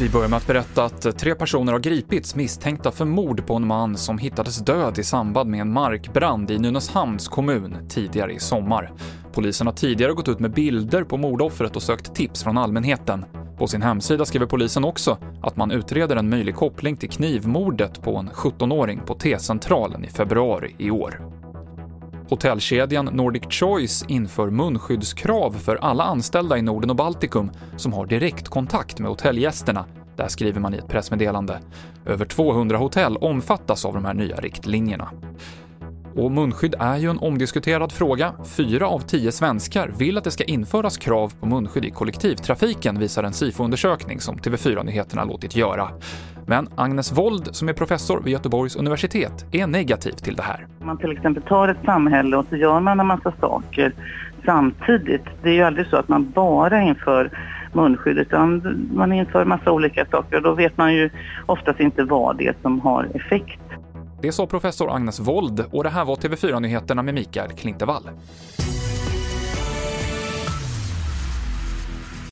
Vi börjar med att berätta att tre personer har gripits misstänkta för mord på en man som hittades död i samband med en markbrand i Nynäshamns kommun tidigare i sommar. Polisen har tidigare gått ut med bilder på mordoffret och sökt tips från allmänheten. På sin hemsida skriver polisen också att man utreder en möjlig koppling till knivmordet på en 17-åring på T-centralen i februari i år. Hotellkedjan Nordic Choice inför munskyddskrav för alla anställda i Norden och Baltikum som har direktkontakt med hotellgästerna. Där skriver man i ett pressmeddelande. Över 200 hotell omfattas av de här nya riktlinjerna. Och munskydd är ju en omdiskuterad fråga. Fyra av tio svenskar vill att det ska införas krav på munskydd i kollektivtrafiken, visar en SIFO-undersökning som TV4-nyheterna låtit göra. Men Agnes Wold, som är professor vid Göteborgs universitet, är negativ till det här. Om man till exempel tar ett samhälle och så gör man en massa saker samtidigt. Det är ju aldrig så att man bara inför munskydd utan man inför massa olika saker och då vet man ju oftast inte vad det är som har effekt. Det sa professor Agnes Wold och det här var TV4-nyheterna med Mikael Klintevall.